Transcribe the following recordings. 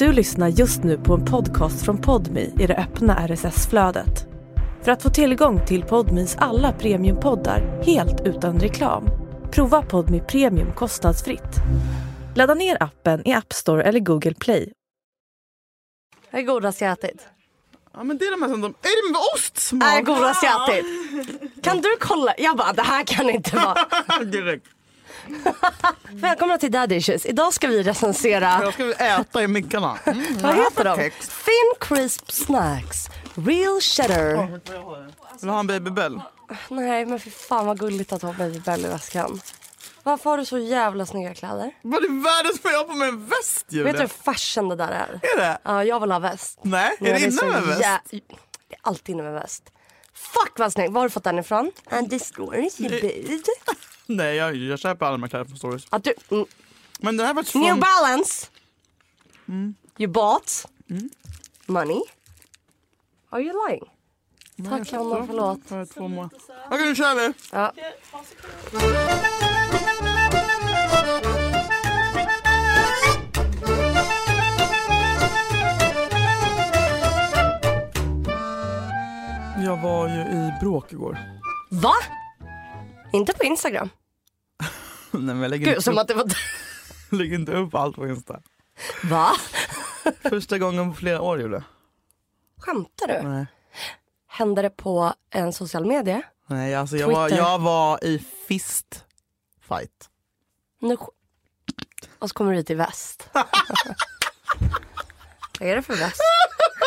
Du lyssnar just nu på en podcast från Podmi i det öppna RSS-flödet. För att få tillgång till Podmis alla premiumpoddar helt utan reklam, prova Podmi Premium kostnadsfritt. Ladda ner appen i App Store eller Google Play. Vad är godast jag ätit? Ja men det är de här som de... Är det med ostsmak? Är godast jag ätit? Kan du kolla? Jag bara, det här kan inte vara. Direkt. Välkomna till Daddy Issues. Idag ska vi recensera, Jag ska äta i mickarna. Mm. vad heter de? text. Thin Crisp Snacks. Real cheddar. Vill du ha en babybell? Nej men för fan vad gulligt att ha Baby Bell i väskan. Varför har du så jävla snygga kläder? Vad är världens för jag på mig en väst Julia? Vet du hur fashion det där är? Är det? Ja, jag vill ha väst. Nej, är det inne med väst? jä- Det är alltid inne med väst. Fuck vad snyggt. Var har du fått den ifrån? And the store is bud. Nej jag, jag köper alla här kläderna från stories. Att du, mm, Men den här var från... New Balance. Mm. You bought. Money. Are you lying? Tack Jonna, förlåt. För två månader. Okej nu kör vi. Ja. Jag var ju i bråk igår. Va? Inte på Instagram? Nej men jag lägger, Gud, inte, som upp, att det var... lägger inte upp allt på Insta. Va? Första gången på flera år Julia. Skämtar du? Nej. Hände det på en social media? Nej alltså jag var, jag var i fist fight. Nu... Och så kommer du hit i väst. Vad är det för väst?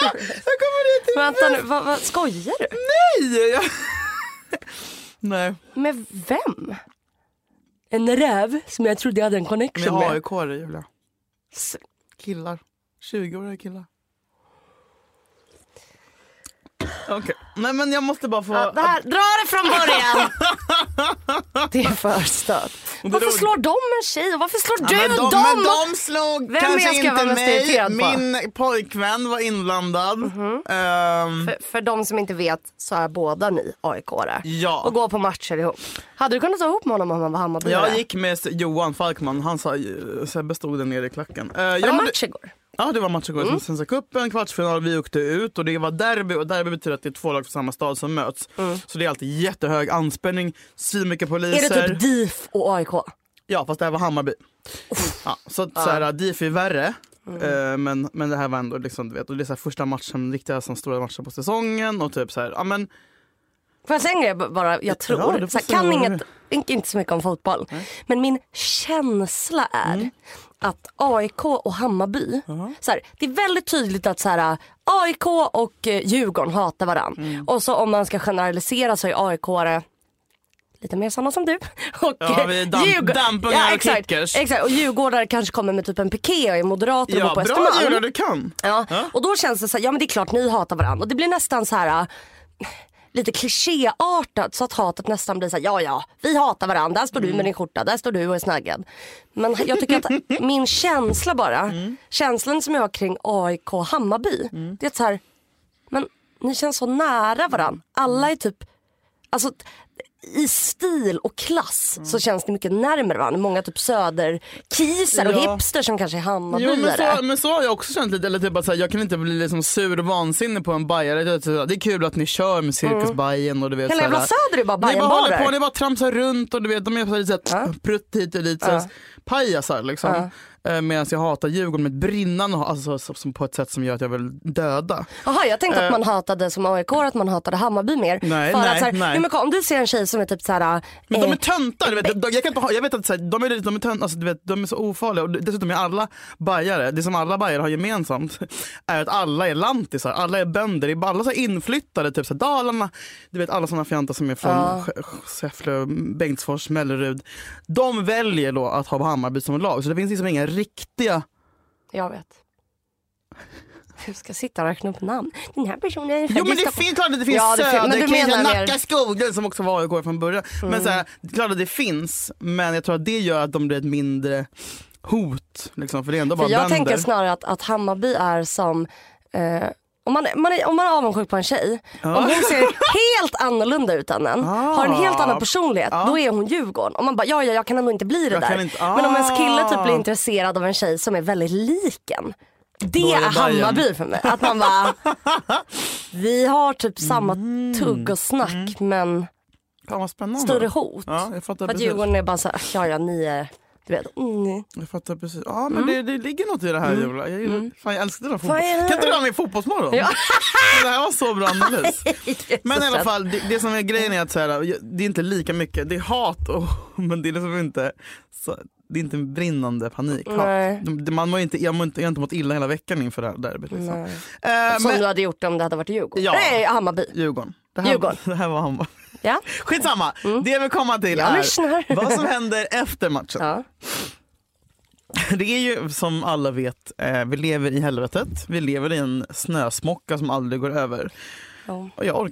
Jag kommer dit i Vänta nu, vad, vad, skojar du? Nej! Jag... Nej, Med vem? En räv som jag trodde jag hade en connection med med. AIK är det Julia. S- Killar. 20-åriga killar. Okej, nej men jag måste bara få... Ja, det här, dra det från början! det är för stört. Varför slår de en tjej och varför slår Ja, du men de, dem? men de slog Vem kanske inte mig. Min pojkvän var inblandad. Mhm. Ehm, För, för de som inte vet så är båda ni aik Ja. och går på matcher ihop. Hade du kunnat ta ihop med honom om han var Hammarbyare? jag gick med Johan Falkman, han sa Sebbe stod där nere i klacken. Uh, Var det match igår? Ja det var match igår, mm. Svenska cupen, kvartsfinal, vi åkte ut och det var derby och derby betyder att det är två lag från samma stad som möts. Så det är alltid jättehög anspänning, svinmycket poliser. Mm. Är det typ DIF och AIK? Ja fast det här var Hammarby. Ja, så att, så här, DIF är värre. Mm. eh, men, men det här var ändå liksom, du vet, och det är så första matchen, riktiga som stora matcher på säsongen och typ så här, ja men Får jag säga en grej bara? Jag tror, Ja, så här, kan inget, inte så mycket om fotboll. Men min känsla är Mm. Att AIK och Hammarby, så här, det är väldigt tydligt att så här, AIK och eh, Djurgården hatar varandra. Mm. Och så om man ska generalisera så är AIK lite mer sådana som du. Och Ja, vi damp- Djurgård- dampungar och exakt, kickers. exakt, och Djurgårdare kanske kommer med typ en piké och är moderater och ja, bor på bra Östermalm. Julia du kan. Ja. Och då känns det så här, ja men det är klart ni hatar varandra. Och det blir nästan så här lite klichéartat så att hatet nästan blir så här, ja ja, vi hatar varandra, där står du med din skjorta, där står du och är snaggad. Men jag tycker att min känsla bara, känslan som jag har kring AIK Hammarby, det är så här, men ni känns så nära varandra. Alla är typ, alltså i stil och klass så känns det mycket närmare varandra. Många typ söderkisar och Ja. hipster som kanske är Jo, men, Hammarbyare. så, men så har jag också känt lite, eller typ att så här, jag kan inte bli liksom sur och vansinnig på en bajare. Det, är- kul att ni kör med cirkusbajen och du vet Hela jävla Söder är bara Ni bara håller Bajenbarer. på, ni bara tramsar runt och du vet, de är så här så här, Ja. prutt hit och dit. Så här, pajasar liksom. Ja. Eh, Medan jag hatar Djurgården med ett brinnande alltså, så- som på ett sätt som gör att jag vill döda. Jaha, jag tänkte att man hatade som AIK att man hatade Hammarby mer. Eh. Nej, för nej, att, så här, nej. Men, om du ser en tjej som är typ såhär... Men de eh, är töntar, du vet, de, jag, kan inte ha, jag vet att så här, de är, de är, tönt, alltså, du vet, de är så ofarliga och dessutom är alla bajare, det som alla bajare har gemensamt är att alla är lantisar, alla är bönder, alla så här inflyttade, typ så här, Dalarna, du vet alla sådana fjantar som är från ja. Säffle, Bengtsfors, Mellerud. De väljer då att ha Hammarby som lag så det finns liksom inga riktiga Jag vet. Jag ska sitta och räkna upp namn. Den här personen är Jo men det i finns klart att det finns Ja, det Mm. Nacka skogen som också var AIK från början. Men så här, klart att det finns men jag tror att det gör att de blir ett mindre hot. Liksom, för det är ändå bara För jag bönder. tänker snarare att, att Hammarby är som eh, om man, man är, om man är avundsjuk på en tjej, om hon ser helt annorlunda ut än en, har en helt annan personlighet, då är hon Djurgården. Och man bara, ja, ja jag kan ändå inte bli det Jag där. inte- Men om ens kille typ Ah. blir intresserad av en tjej som är väldigt lik en, Det är det. Hammarby för mig. Att man bara, vi har typ samma Mm. tugg och snack men Fan större hot. Ja, För att. Djurgården är bara såhär, ja ja ni är, du vet, mm. Jag fattar precis. Ja men det, det ligger något i det här Julia. Jag, gillar, fan, jag älskar den fotbollen. det? Kan inte du med i Fotbollsmorgon? Ja. Det här var så bra analys. Men i alla fall, det, det som är grejen är att så här, det är inte lika mycket, det är hat och, men det är liksom inte så, det är inte en brinnande panik. Man mår inte, jag, mår inte, jag har inte mått illa hela veckan inför det här derbyt. Liksom. Eh, Som men, du hade gjort om det hade varit Djurgården. Ja. Nej, Hammarby. Djurgården. Det här, Djurgården. Det här var Hammarby. Ja. Skitsamma, det jag vill komma till Jag är lyssnar. vad som händer efter matchen. Ja. Det är ju som alla vet, eh, vi lever i helvetet. Vi lever i en snösmocka som aldrig går över. Ja. Och jag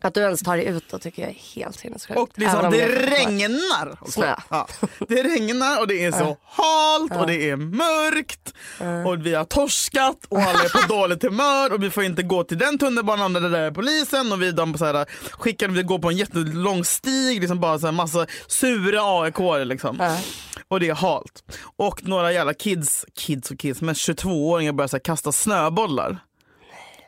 Att du ens tar dig ut då tycker jag är helt sinnessjukt. Och liksom, det regnar. också. Ja. Det regnar och det är så halt och det är mörkt och vi har torskat och alla är på dåligt humör och vi får inte gå till den tunnelbanan där det där är polisen och vi de så här, skickar, vi går på en jättelång stig, liksom bara så här massa sura aik liksom. Ja. Och det är halt. Och några jävla kids, kids och kids, men 22-åringar börjar så här, kasta snöbollar.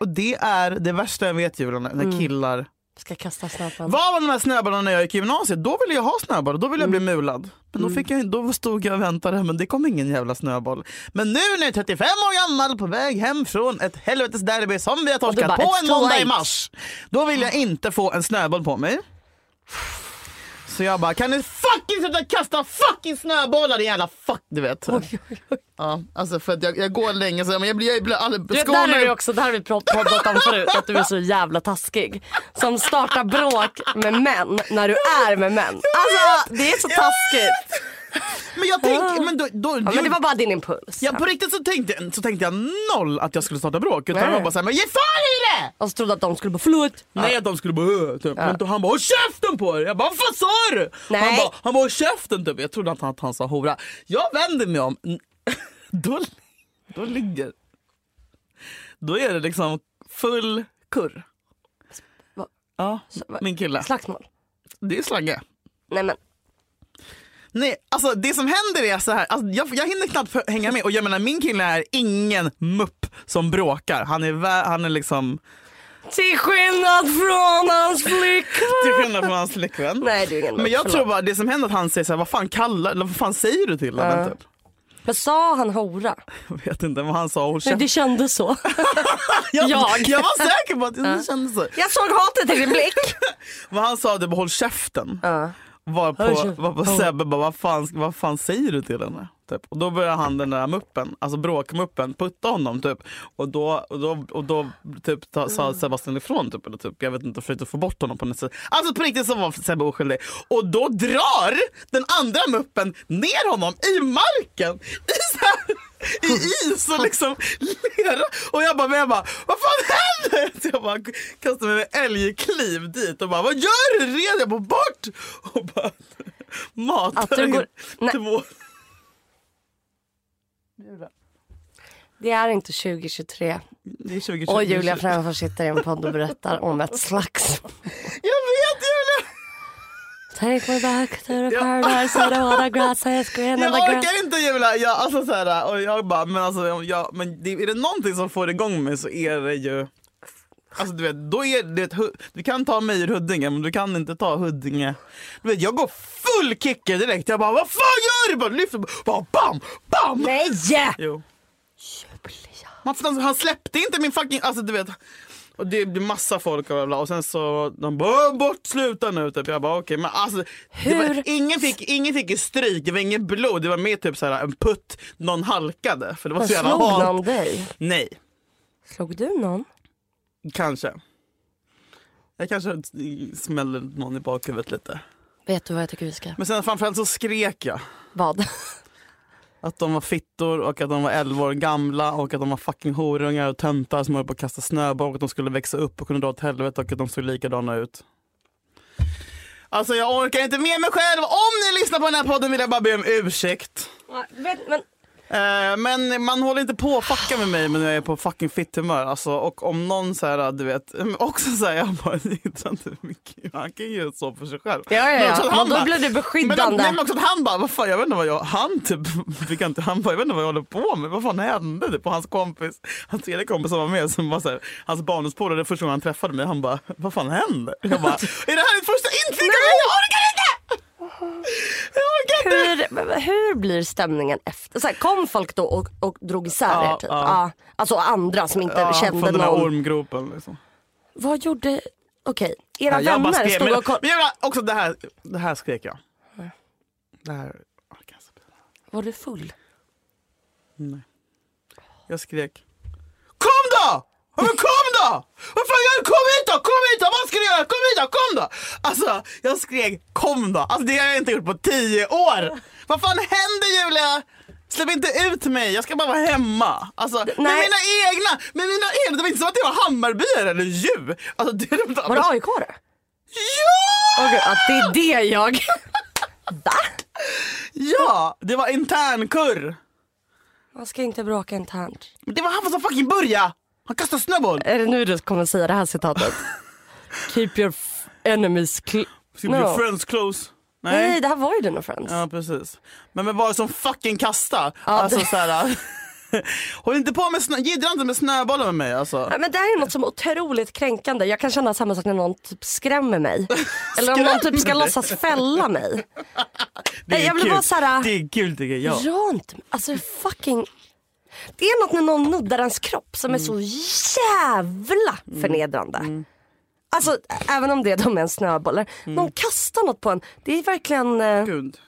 Och det är det värsta jag vet Julia, när när killar Ska kasta snabban. vad var de här snöbollarna när jag gick i gymnasiet? Då ville jag ha snöbollar, då ville jag bli Mm. mulad. Men då, fick jag, då stod jag och väntade men det kom ingen jävla snöboll. Men nu när jag är 35 år gammal på väg hem från ett helvetes derby som vi har torskat bara, på en måndag i mars. Då vill jag inte få en snöboll på mig. Så jag bara, kan ni fucking sluta kasta fucking snöbollar din jävla fuck, du vet. Ja, alltså för att jag, jag går länge så men jag blir, jag blir aldrig, Du vet, där är det också, där har vi poddat om förut, att du är så jävla taskig. Som startar bråk med män när du är med män. Alltså det är så taskigt. Men jag tänker, men då, då, Ja, men det var bara din impuls. Ja på riktigt så tänkte, så tänkte jag noll att jag skulle starta bråk. Utan Nej. jag bara såhär, men ge fan i det! Och så trodde att de skulle bara förlåt. Nej att de skulle bara typ. Men då han bara håll käften på er! Jag bara vad fan sa du? Han bara, han bara håll käften typ. Jag trodde att han, att han sa hora. Jag vänder mig om, då, då ligger, då är det liksom full kurr. Ja, min kille. Slagsmål. Det är slagge. Nej men Nej, alltså det som händer är så här, alltså, jag, jag hinner knappt hänga med och jag menar min kille är ingen mupp som bråkar. Han är, han är liksom, till skillnad från hans flickvän. till skillnad från hans flickvän. Nej du är Men jag förlåt. tror bara det som händer att han säger så här, vad fan kallar, eller vad fan säger du till honom? Ja. Typ? Men sa han hora? Jag vet inte vad han sa. Nej, käften. det kändes så. jag, jag. jag var säker på att det kändes så. Jag såg hatet i din blick. Men han sa det bara håll käften. Ja. Var på, var på Sebbe bara, vad fan, vad fan säger du till henne? Typ. Och då börjar han den där muppen, alltså bråkmuppen, putta honom typ. Och då, och då, och då typ, ta, sa Sebastian ifrån typ, eller typ, jag vet inte, försökte få bort honom på något sätt. Alltså på riktigt så var Sebbe oskyldig. Och då drar den andra muppen ner honom i marken. I, så här, i is och liksom lera. Och jag bara, men jag bara, vad fan händer? Så jag bara kastade mig med älgkliv dit och bara, vad gör du? Red jag på bort? Och bara matar går- två Det är inte 2023. Det är 2020. Och Julia Fränfors sitter i en podd och berättar om ett slags... Jag vet Julia! Take me back to the paradise of the water grass is green Jag orkar inte Julia! Jag, alltså, så här, och jag bara, men alltså, jag, men det, är det någonting som får igång mig så är det ju Alltså du vet, då är det du kan ta mig ur Huddinge men du kan inte ta Huddinge. Du vet, jag går full kicker direkt. Jag bara, vad fan gör du? Bara lyfter, bara bam, bam! Nej! Jo. Man, alltså, han släppte inte min fucking, alltså du vet. Och det blir massa folk och, bla bla, och sen så de bara bort sluta nu typ. Jag bara okej men alltså. Var, ingen, fick, ingen fick stryk, det var inget blod. Det var mer typ så här, en putt, någon halkade. För det var Men så jävla slog halt. någon dig? Nej, Slog du någon? kanske. Jag kanske smällde någon i bakhuvudet lite. Vet du vad jag tycker vi ska... Men sen framförallt så skrek jag. Vad? Att de var fittor och att de var 11 år gamla och att de var fucking horungar och töntar som höll på att kasta snöboll och att de skulle växa upp och kunna dra åt helvete och att de såg likadana ut. Alltså jag orkar inte med mig själv. Om ni lyssnar på den här podden vill jag bara be om ursäkt. Vet, men Eh, men man håller inte på att fucka med mig när jag är på fucking fitt humör. Alltså, och om någon så här, du vet, också säger jag bara, inte mycket. han kan ju så för sig själv. Ja, ja, Men ja. Men han då bara- blir du Men, beskyddande. men också att han bara, vad fan, jag vet inte vad jag, han typ, fick inte, han bara, jag vet inte vad jag håller på med, vad fan hände? Typ, och hans kompis, hans tredje kompis som var med, som var så här, hans barndomspolare, det första gången han träffade mig, han bara, vad fan händer? Jag bara, är det här ditt första intryck av mig? Jag orkar inte! Inte! Hur, blir stämningen efter? Så här, kom folk då och, och drog isär Ja, er? Typ? ja. Alltså andra som inte Ja, kände från den någon. ormgropen liksom. Vad gjorde, okej, era Ja, vänner skrek, stod men, och kollade. men jag, också det här, det här skrek jag. Det här. Var du full? jag skrek. Kom då! Kom då! Vad fan gör du? Kom hit då! Kom hit då! Vad ska du göra? Kom hit då! Kom då! Alltså, jag skrek kom då. Alltså det har jag inte gjort på tio år. Vad fan händer Julia? Släpp inte ut mig, jag ska bara vara hemma. Alltså, med mina egna, med mina egna. Det var inte som att det var Hammarbyare eller Djur. Alltså, det, Var det aik -are? Ja! Gud, att det är det jag... Va? Ja, det var internkurr. Man ska inte bråka internt. Men det var han som fucking började. Han kastade snöboll. Är det nu du kommer säga det här citatet? Keep your enemies cl- Ska bli No. friends close. Nej. det här var ju dina friends. Ja precis. Men vem var det som fucking kasta? Ja, alltså det- så här. Håll inte på med snö, jiddra inte med snöbollar med mig alltså. Ja, Men det här är något som är otroligt kränkande. Jag kan känna samma sak när någon typ skrämmer mig. Eller om någon typ ska låtsas fälla mig. Det är jag blir kul. bara så här- Det är kul tycker jag. Rör inte mig. Alltså fucking... Det är något när någon nuddar ens kropp som är så jävla förnedrande. Alltså även om det är de är en snöbollar. Någon kastar något på en. Det är verkligen... eh, Gud.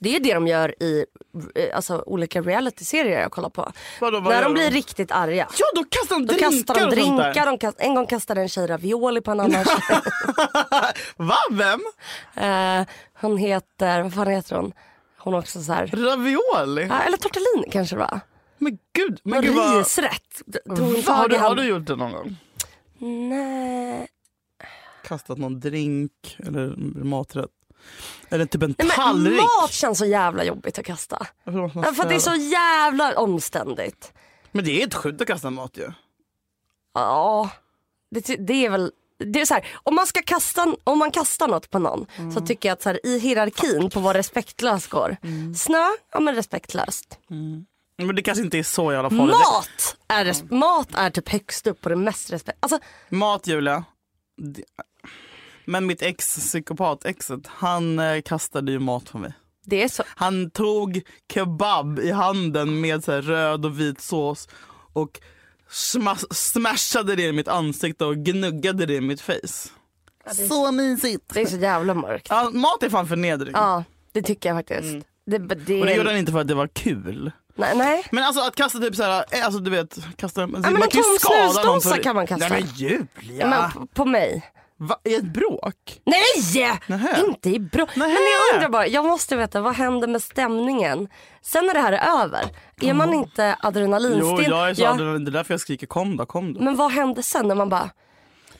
Det är det de gör i eh, alltså, olika reality-serier jag kollar på. Vadå, vad När de blir riktigt arga. Ja då kastar de Då drinkar kastar de drinkar, de kast, en gång kastade en tjej ravioli på en annan tjej. Va? Vem? Eh, hon heter, vad fan heter hon? Hon är också så här. Ravioli? Ja, eller tortellini kanske det var. Men gud. Men gud vad... Risrätt. Tog har, du, har du gjort det någon gång? Nej. Kastat någon drink eller maträtt? Eller typ en Nej, men tallrik? mat känns så jävla jobbigt att kasta. Ja, För att det är så jävla omständigt. Men det är ett skydd att kasta mat ju. Ja, det, det är väl det är så här, om, man ska kasta, om man kastar något på någon Mm. så tycker jag att så här, i hierarkin på vad respektlös går. Mm. Snö, ja men respektlöst. Men det kanske inte är så jävla farligt. Mat är, res- mat är typ högst upp på det mest respekt. Alltså, Mat Julia. Det- Men mitt ex, psykopat-exet, han eh, kastade ju mat på mig. det är så. Han tog kebab i handen med så här röd och vit sås och sma- smashade det i mitt ansikte och gnuggade det i mitt face. Så mysigt! Det är så jävla mörkt. Ja, mat är fan förnedring. Ja, det tycker jag faktiskt. Det, det, Mm. Och det gjorde han inte för att det var kul. Nej, nej. Men alltså att kasta typ såhär, eh, alltså du vet, kasta, alltså, men en man kan ju skada någon för- kan man kasta. Nej men Julia! Men på, på mig. Va, I ett bråk? Nej! Nähä. Inte i bra. Men jag undrar bara, jag måste veta vad händer med stämningen sen när det här är över? Är man inte Jo adrenalinstel? jag är så Ja, adrenalin, det är därför jag skriker kom då, kom då. Men vad händer sen när man bara,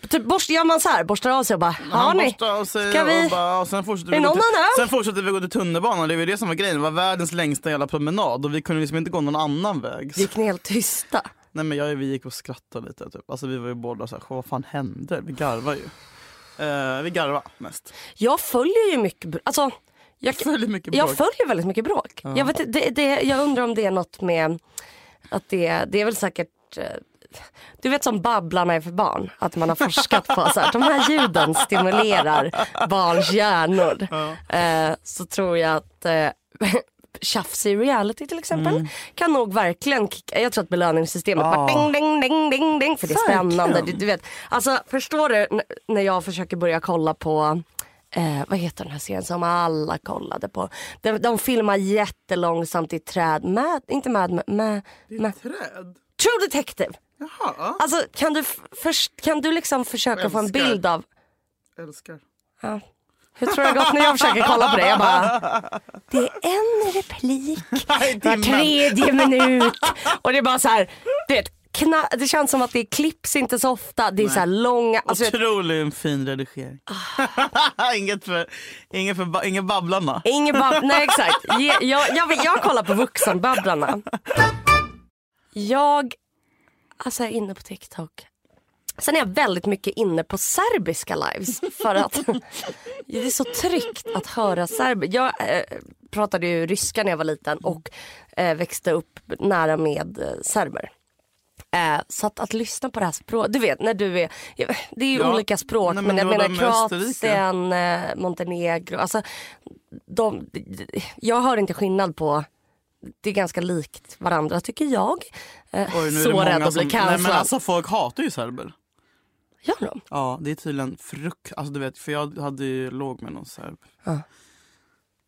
typ borst, gör man så här, borstar av sig och bara, har ni? borstar av sig Ska vi- och, bara, och sen fortsätter vi gå till? Sen fortsätter vi gå till tunnelbanan, det var ju det som var grejen. Det var världens längsta jävla promenad och vi kunde liksom inte gå någon annan väg. Gick ni helt tysta? Nej men jag, vi gick och skrattade lite typ. Alltså vi var ju båda såhär, vad fan hände? Vi garvar ju. Eh, vi garvar mest. Jag följer ju mycket, alltså jag, Följer mycket jag bråk. följer väldigt mycket bråk. Jag, vet, det, det, jag undrar om det är något med att det, det är väl säkert eh, du vet som Babblarna är för barn, att man har forskat på så här, de här ljuden stimulerar barns hjärnor. Eh, så tror jag att eh, i reality till exempel kan nog verkligen kicka, jag tror att belöningssystemet Ja. bara ding ding ding ding ding för det är spännande. Du, du vet, alltså förstår du när jag försöker börja kolla på Eh, vad heter den här serien som alla kollade på? De, de filmar jättelångsamt i träd. Med, inte med, med, med, med Träd? True Detective. Jaha, Alltså kan du, f- först, kan du liksom försöka få en bild av älskar. ja. Hur tror du det har gått när jag försöker kolla på det? Jag bara, det är en replik Nej, var tredje minut. Och det är bara så här, du vet, kna- det känns som att det klipps inte så ofta. Det är så här långa. Alltså, jag- Otroligt fin redigering. inget för, inget för inget babblarna. Ingen bab- Nej exakt. Jag, jag, vill- jag kollar på vuxenbabblarna. Jag alltså jag är inne på TikTok. Sen är jag väldigt mycket inne på serbiska lives. För att det är så tryggt att höra serber. Jag eh, pratade ju ryska när jag var liten och eh, växte upp nära med eh, serber. Eh, så att, att lyssna på det här språket, du vet när du är, det är ju Ja. olika språk Nej, men, men jag menar. Kroatien, eh, Montenegro, alltså de, jag hör inte skillnad på det är ganska likt varandra tycker jag. Eh, Oj, så rädd att bli nej, men cancellad. alltså folk hatar ju serber. Gör de? Ja, det är tydligen frukt. Alltså du vet, för jag hade ju låg med någon serb. Ja.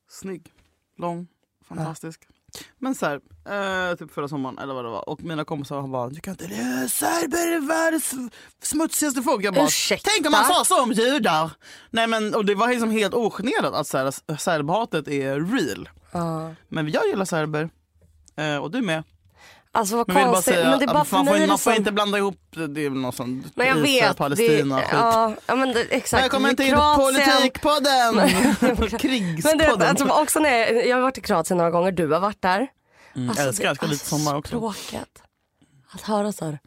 Snygg, lång, fantastisk. Men så här, eh, typ förra sommaren eller vad det var. Och mina kompisar bara, du kan inte, "Eh, serber är världens smutsigaste folk. Jag bara, Ursäkta? tänk om man sa så om judar. Nej men, och det var liksom helt ogenerat att så här, serbhatet är real. Ja. Men jag gillar serber. Eh, och du med. Alltså vad Men konstigt. säga, men det är bara för man, får, mig det man får som- inte blanda ihop det, det är något sånt Men jag Israel, vet. Palestina det, skit. ja, ja men det, exakt. Välkommen till. Politikpodden! Men du vet, Krigspodden. alltså, också när jag, har varit i Kroatien några gånger, du har varit där. Mm, Alltså, älskar, det- älskar lite alltså, sommar också. Språket. Att höra så här.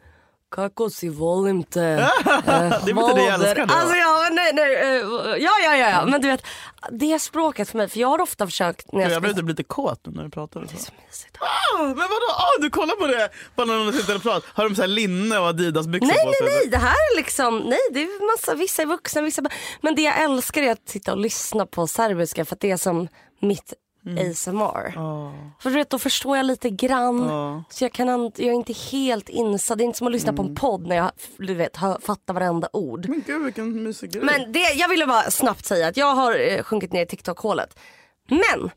Kako si volim te. det är inte det jag älskar då? Alltså ja, nej, nej, eh, ja, ja, ja, ja. Men du vet, det språket för mig, för jag har ofta försökt när jag Jag blev typ lite kåt nu när du pratade. Så. Så mysigt. Ah, men vadå? Ah, du kollar på det? Bara när de sitter och pratar. Har de så här linne och Adidas-byxor Nej, på sig? nej, nej. Det här är liksom, nej det är massa, vissa är vuxna, vissa Men det jag älskar är att sitta och lyssna på serbiska för att det är som mitt Mm. ASMR. Ah, För du vet, då förstår jag lite grann. ah. Så jag, kan, an- jag är inte helt insatt. Det är inte som att lyssna på Mm. en podd när jag du vet, hör, fattar varenda ord. Men gud vilken mysig grej. Men det, jag ville bara snabbt säga att jag har eh, sjunkit ner i TikTok-hålet. Men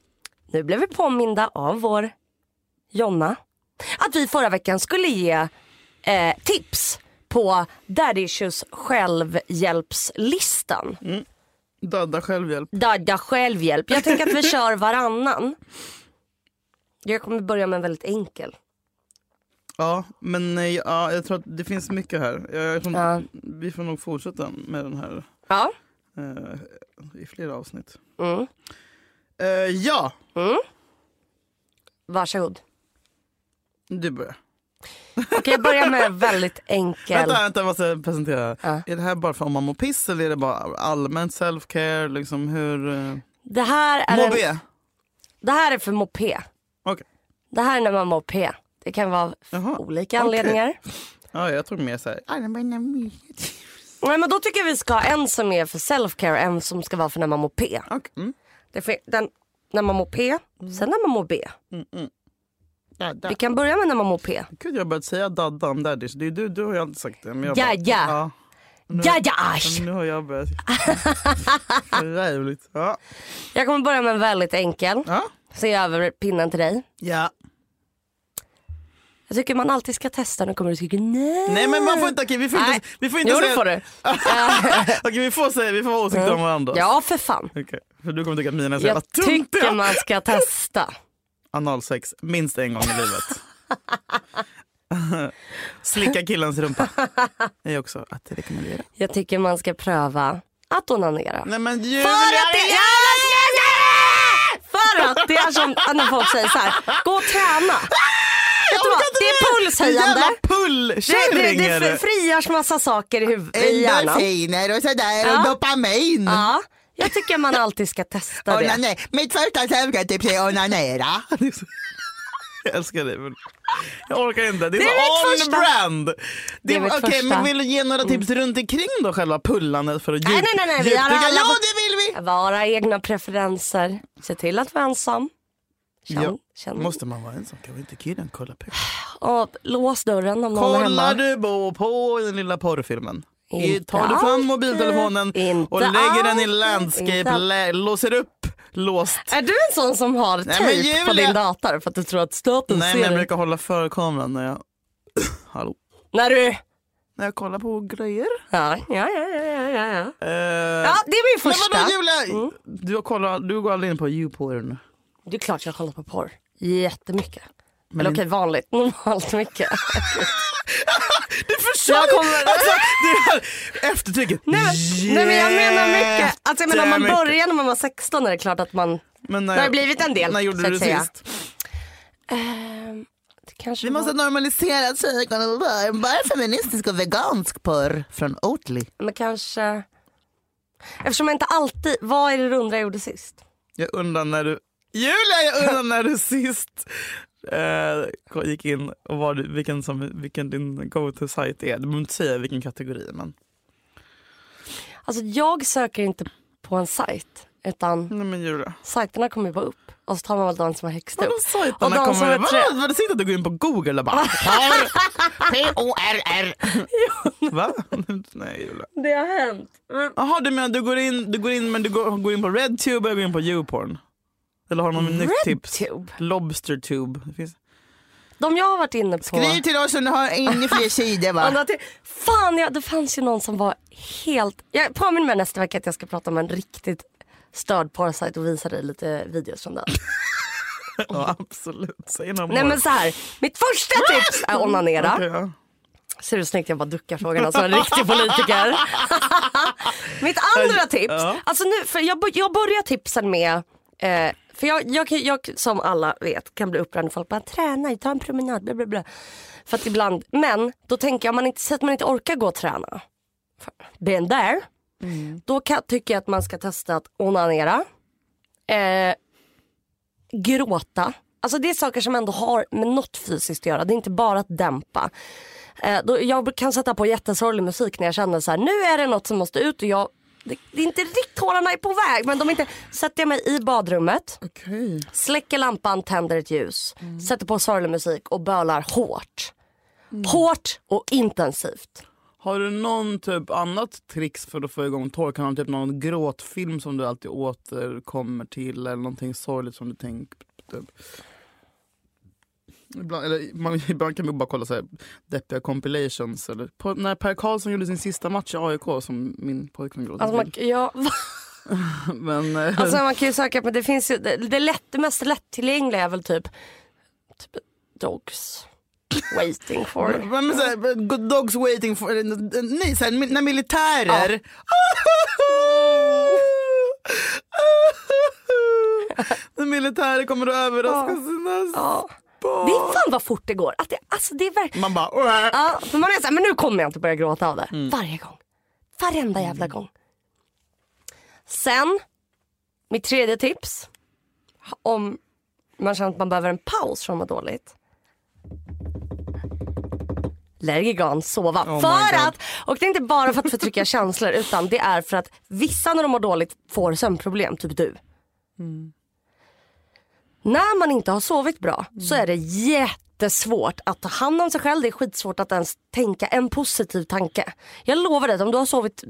nu blev vi påminda av vår Jonna att vi förra veckan skulle ge eh, tips på Daddy Issues självhjälpslistan. Döda självhjälp. Dadda självhjälp. Jag tänker att vi kör varannan. Jag kommer börja med en väldigt enkel. Ja, men eh, ja, jag tror att det finns mycket här. Jag, tror, Ja. Vi får nog fortsätta med den här Ja. eh, i flera avsnitt. Mm. Eh, ja, Varsågod. du börjar. Okej, jag börjar med en väldigt enkel. Vänta, vänta, jag måste presentera. Ja. Är det här bara för om man mår piss eller är det bara allmänt self-care? Liksom hur... Uh... Det här är Må en, B? Det här är för mopé. Okej. Det här är när man mår P. Det kan vara Jaha, olika okej. anledningar. Ja, jag tror mer såhär... Nej, men då tycker jag vi ska ha en som är för self-care en som ska vara för när man mår P. Okay. Mm. Det är för, den, när man mår P, sen när man mår B. Vi kan börja med när man mår P. Gud, jag har börjat säga dadda om daddies. Det är du, du har ju alltid sagt det. Men jag Ja, bara, ja. ja. Nu, Ja, ja, asch. nu har jag börjat. Rävligt. Ja. Jag kommer börja med en väldigt enkel. Ja. Så jag över pinnen till dig. ja. Jag tycker man alltid ska testa. Nu kommer du tycka nej. Nej men man får inte, okej, vi får Nej. inte, vi får inte Jo, det säga... får du. okej, vi får säga, vi får ha åsikter om varandra. Ja, för fan. Okej, för du kommer tycka att mina är så jävla Jag tycker tuntiga. man ska testa. Analsex minst en gång i livet. Slicka killens rumpa. Är också att rekommendera. Jag tycker man ska pröva att onanera. Nej men Julia! För att det är, för att det är som när folk säger så här, gå och träna. Vet du vad? Det är pulshöjande. Det, det, det frigörs massa saker i, huv- i hjärnan. Endorfiner och sådär Ja. och dopamin. Ja, jag tycker man alltid ska testa det. Onane- Mitt första sömntips är onanera. Jag älskar dig. men Jag orkar inte. Det är, Det är så mitt on första. brand. Det är Det Okej, första. men vill du ge några tips runt omkring då själva pullandet för att Nej, djup, nej, nej, nej, vi har alla- Ja, det vill vi! Vara egna preferenser. Se till att vara ensam. Känn, Ja. känn. Måste man vara ensam? Kan vi inte killen kolla på? Och lås dörren om någon är Kollar hemma. du på, på den lilla porrfilmen? I, tar du fram mobiltelefonen Inte och lägger den i landscape, lä, låser upp, låst. Är du en sån som har Nej, men tejp på din dator för att du tror att staten Nej ser men jag brukar hålla för kameran när jag... Hallå? När du... När jag kollar på grejer. Ja, ja, ja, ja, ja, ja. Eh, ja det är min Men första. vadå Julia? Du, har kollat, du går aldrig in på YouPorn? Det är klart jag har kollat på porr. Jättemycket. Men Eller okej, vanligt. Normalt mycket. Du förstår Jag kommer- alltså, det här eftertrycket. Nej, men- nej men jag menar mycket. Alltså jag menar om man börjar när man var 16 är det klart att man, Men när, det har blivit en del. När gjorde du det säga. sist? Ehm, det kanske Vi måste var, normalisera tjejerna. Bara feministisk och vegansk porr från Oatly. men kanske, eftersom jag inte alltid, vad är det du undrar jag gjorde sist? Jag undrar när du, Julia jag undrar när du sist eh, gick in och var du, vilken, som, vilken din go-to-sajt är. Du behöver inte säga vilken kategori men. Alltså jag söker inte på en sajt utan Nej men Julia. sajterna kommer bara upp och så tar man väl den som är högst upp. Vadå Och sajterna de som kommer? är tre- Vad? Det att du går in på google och bara P-O-R-R. va? Nej Julia. Det har hänt. Jaha du menar du går in, du går in men du går, går in på redtube och går in på youporn? Eller har du någon nytt tips? Redtube? Lobstertube. Det finns... De jag har varit inne på. Skriv till oss om du har inga fler sidor va? Fan ja, det fanns ju någon som var helt, jag påminner mig nästa vecka att jag ska prata om en riktigt störd porrsajt och visa dig lite videos från den. Ja absolut. Säg några Nej men så här, mitt första tips är onanera. Okej, ja. Ser du hur snyggt jag bara duckar frågorna som en riktig politiker. mitt andra tips, Ja. alltså nu, för jag, jag börjar tipsen med eh, för jag, jag, jag, som alla vet, kan bli upprörd när folk bara träna, ta en promenad, bla bla bla. För att ibland, men då tänker jag, om man inte, säg att man inte orkar gå och träna. Been there. Då kan, tycker jag att man ska testa att onanera. Eh, gråta. Alltså det är saker som ändå har med något fysiskt att göra. Det är inte bara att dämpa. Eh, då, jag kan sätta på jättesorglig musik när jag känner så här, nu är det något som måste ut och jag det, det är inte riktigt tårarna är på väg men de är inte, sätter jag mig i badrummet, Okej. släcker lampan, tänder ett ljus, sätter på sorglig musik och bölar hårt. Hårt och intensivt. Har du någon typ annat tricks för att få igång tår? Kan du ha typ någon gråtfilm som du alltid återkommer till eller någonting sorgligt som du tänker typ. Ibland, eller, man, ibland kan man bara kolla så här, deppiga compilations. Eller, på, när Per Karlsson gjorde sin sista match i AIK som min pojkvän gråter Alltså man, ja, Men, eh, Alltså man kan ju söka på, det finns ju, det, det, lätt, det mest lättillgängliga är väl typ, typ dogs waiting for. men, men, så här, good dogs waiting for... Nej, så här, när militärer... när militärer kommer att överraska sina Ja. Det är fan vad fort det går. Att det, alltså det är verkligen, Man bara... "Åh." ja, för man är såhär, men nu kommer jag inte börja gråta av det. Mm. Varje gång. Varenda jävla gång. Sen, mitt tredje tips. Om man känner att man behöver en paus från att må dåligt. Lergigan, sova. Oh för att, och det är inte bara för att förtrycka känslor utan det är för att vissa när de mår dåligt får sömnproblem, typ du. När man inte har sovit bra så är det jättesvårt att ta hand om sig själv. Det är skitsvårt att ens tänka en positiv tanke. Jag lovar dig om du har sovit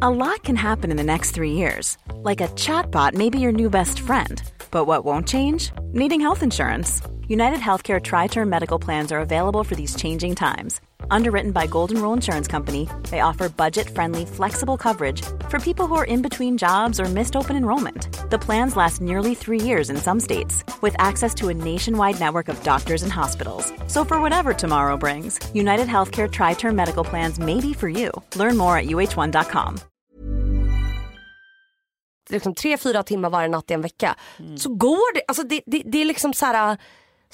A lot can happen in the next three years. Like a chatbot may be your new best friend. But what won't change? Needing health insurance. United Healthcare Tri Term Medical Plans are available for these changing times. Underwritten by Golden Rule Insurance Company, they offer budget friendly, flexible coverage for people who are in between jobs or missed open enrollment. The plans last nearly three years in some states, with access to a nationwide network of doctors and hospitals. So, for whatever tomorrow brings, United Healthcare Tri Term Medical Plans may be for you. Learn more at uh1.com. liksom tre, fyra timmar varje natt i en vecka. Så går det, alltså det, det, det är liksom så här.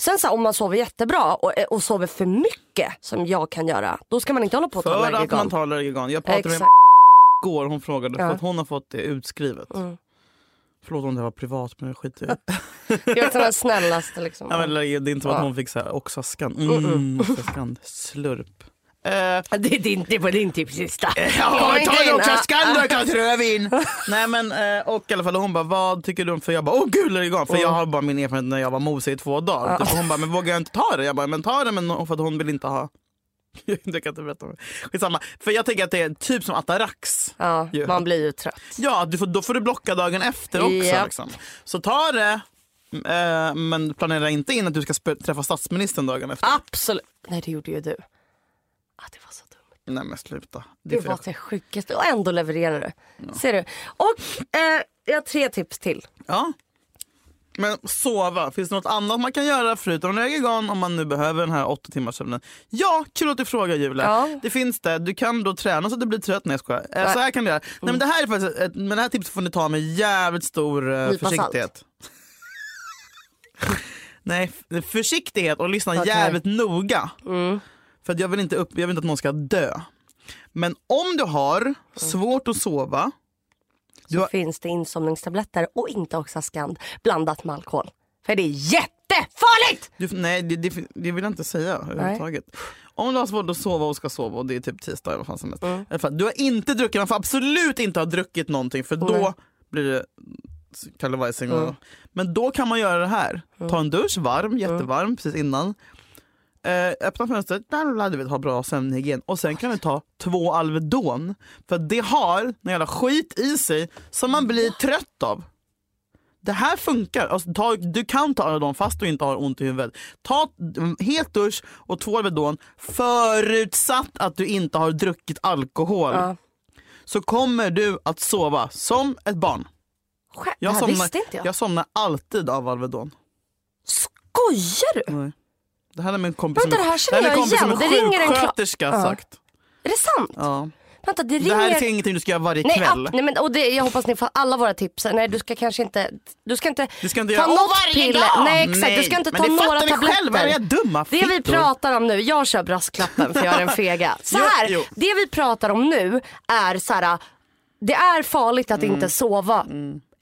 Sen så här, om man sover jättebra och, och sover för mycket som jag kan göra, då ska man inte hålla på att ta För att man tar Allergigan. Jag pratade med Exakt. igår, hon frågade Ja. för att hon har fått det utskrivet. Mm. Förlåt om det var privat men jag skiter i det. Jag är den snällaste liksom. ja, men, det är inte så att Ja. hon fick så här Oxascan. Mm, Oxascan. Slurp. Eh, Det, det, är din- det var din tipslista. Ja, Kom inte ta in, då, Klas rödvin. Nej men eh, och i alla fall hon bara vad tycker du om för jag bara åh gud Allergigan för jag har bara min erfarenhet när jag var mosig i två dagar. Typ, hon bara men vågar jag inte ta det? Jag bara men ta det men för att hon vill inte ha jag kan inte berätta. Skitsamma. För jag tänker att det är typ som Atarax. Ja, Ja. man blir ju trött. Ja, du får, då får du blocka dagen efter också. Japp. Liksom. Så ta det, eh, men planera inte in att du ska sp- träffa statsministern dagen efter. Absolut. Nej det gjorde ju du. Ah, det var så dumt. Nej men sluta. Det Det var det sjukaste och ändå levererar du. Ser du. Och eh, jag har tre tips till. ja. Men sova, finns det något annat man kan göra förutom Regegan om man nu behöver den här åtta timmars sömnen? Ja, kul att du frågar Julia. Ja. Det finns det. Du kan då träna så att du blir trött. Nej jag skojar. Eh, Så här kan du göra. Nej, men det här är faktiskt ett, men det här tipset får ni ta med jävligt stor eh, försiktighet. Nej, försiktighet och lyssna Okej. jävligt noga. Mm. För jag vill, inte upp, jag vill inte att någon ska dö. Men om du har svårt att sova, Så har, finns det insomningstabletter och inte Oxascand blandat med alkohol. För det är jättefarligt! du, nej det, det, det vill jag inte säga överhuvudtaget. Om du har svårt att sova och ska sova och det är typ tisdag eller vad fan som helst. Mm. Fall, Du har inte druckit, man får absolut inte ha druckit någonting för då Nej. blir det kallevajsing. Mm. Men då kan man göra det här. Ta en dusch, varm, jättevarm precis innan. Eh, öppna fönstret, du vet, ha bra sömnhygien. Och sen kan du ta två Alvedon. För det har en jävla skit i sig som man blir trött av. Det här funkar. Alltså, ta, du kan ta Alvedon fast du inte har ont i huvudet. Ta het dusch och två Alvedon förutsatt att du inte har druckit alkohol. Ja. Så kommer du att sova som ett barn. Jag somnar, jag. jag somnar alltid av Alvedon. Skojar du? Nej. Det här är min kompis Vänta, är- det här känner är jag kompis som igen. är Det ringer en sjuksköterska Ja. sagt. Är det sant? Ja. Vänta, det Det ringer... här är ingenting du ska göra varje Nej, kväll. att, nej men, och det, jag hoppas ni får alla våra tips. Nej du ska kanske inte, du ska inte Du ska inte ta göra något "Åh, varje piller. dag!" Nej exakt, du ska inte ta det några tabletter. själva, era dumma Det vi pratar om nu, jag kör brasklappen för jag är en fega. Så Jo, här, jo. det vi pratar om nu är så här, det är farligt att Mm. inte sova.